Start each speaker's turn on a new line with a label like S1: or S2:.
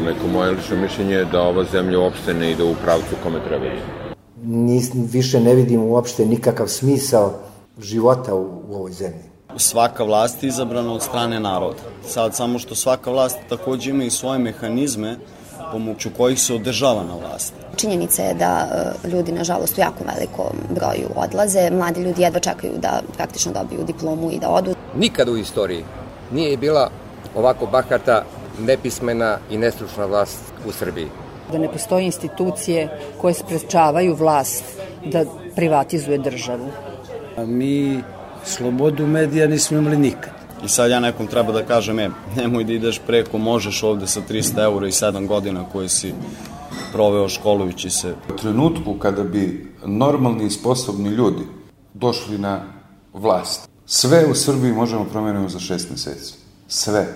S1: Neko moje lično mišljenje je da ova zemlja uopšte ne ide u pravcu kome treba da
S2: Nis, više ne vidim uopšte nikakav smisao života u, u ovoj zemlji.
S3: Svaka vlast je izabrana od strane naroda. Sad samo što svaka vlast takođe ima i svoje mehanizme pomoću kojih se održava na vlasti.
S4: Činjenica je da e, ljudi, nažalost, u jako velikom broju odlaze. Mladi ljudi jedva čekaju da praktično dobiju diplomu i da odu.
S5: Nikad u istoriji nije bila ovako bahata, nepismena i nestručna vlast u Srbiji.
S6: Da ne postoje institucije koje sprečavaju vlast da privatizuje državu.
S7: A mi slobodu medija nismo imali nikad.
S3: I sad ja nekom treba da kažem, e, nemoj da ideš preko, možeš ovde sa 300 eura i 7 godina koje si proveo školujući se.
S8: U trenutku kada bi normalni i sposobni ljudi došli na vlast, sve u Srbiji možemo promeniti za šest meseci. Sve.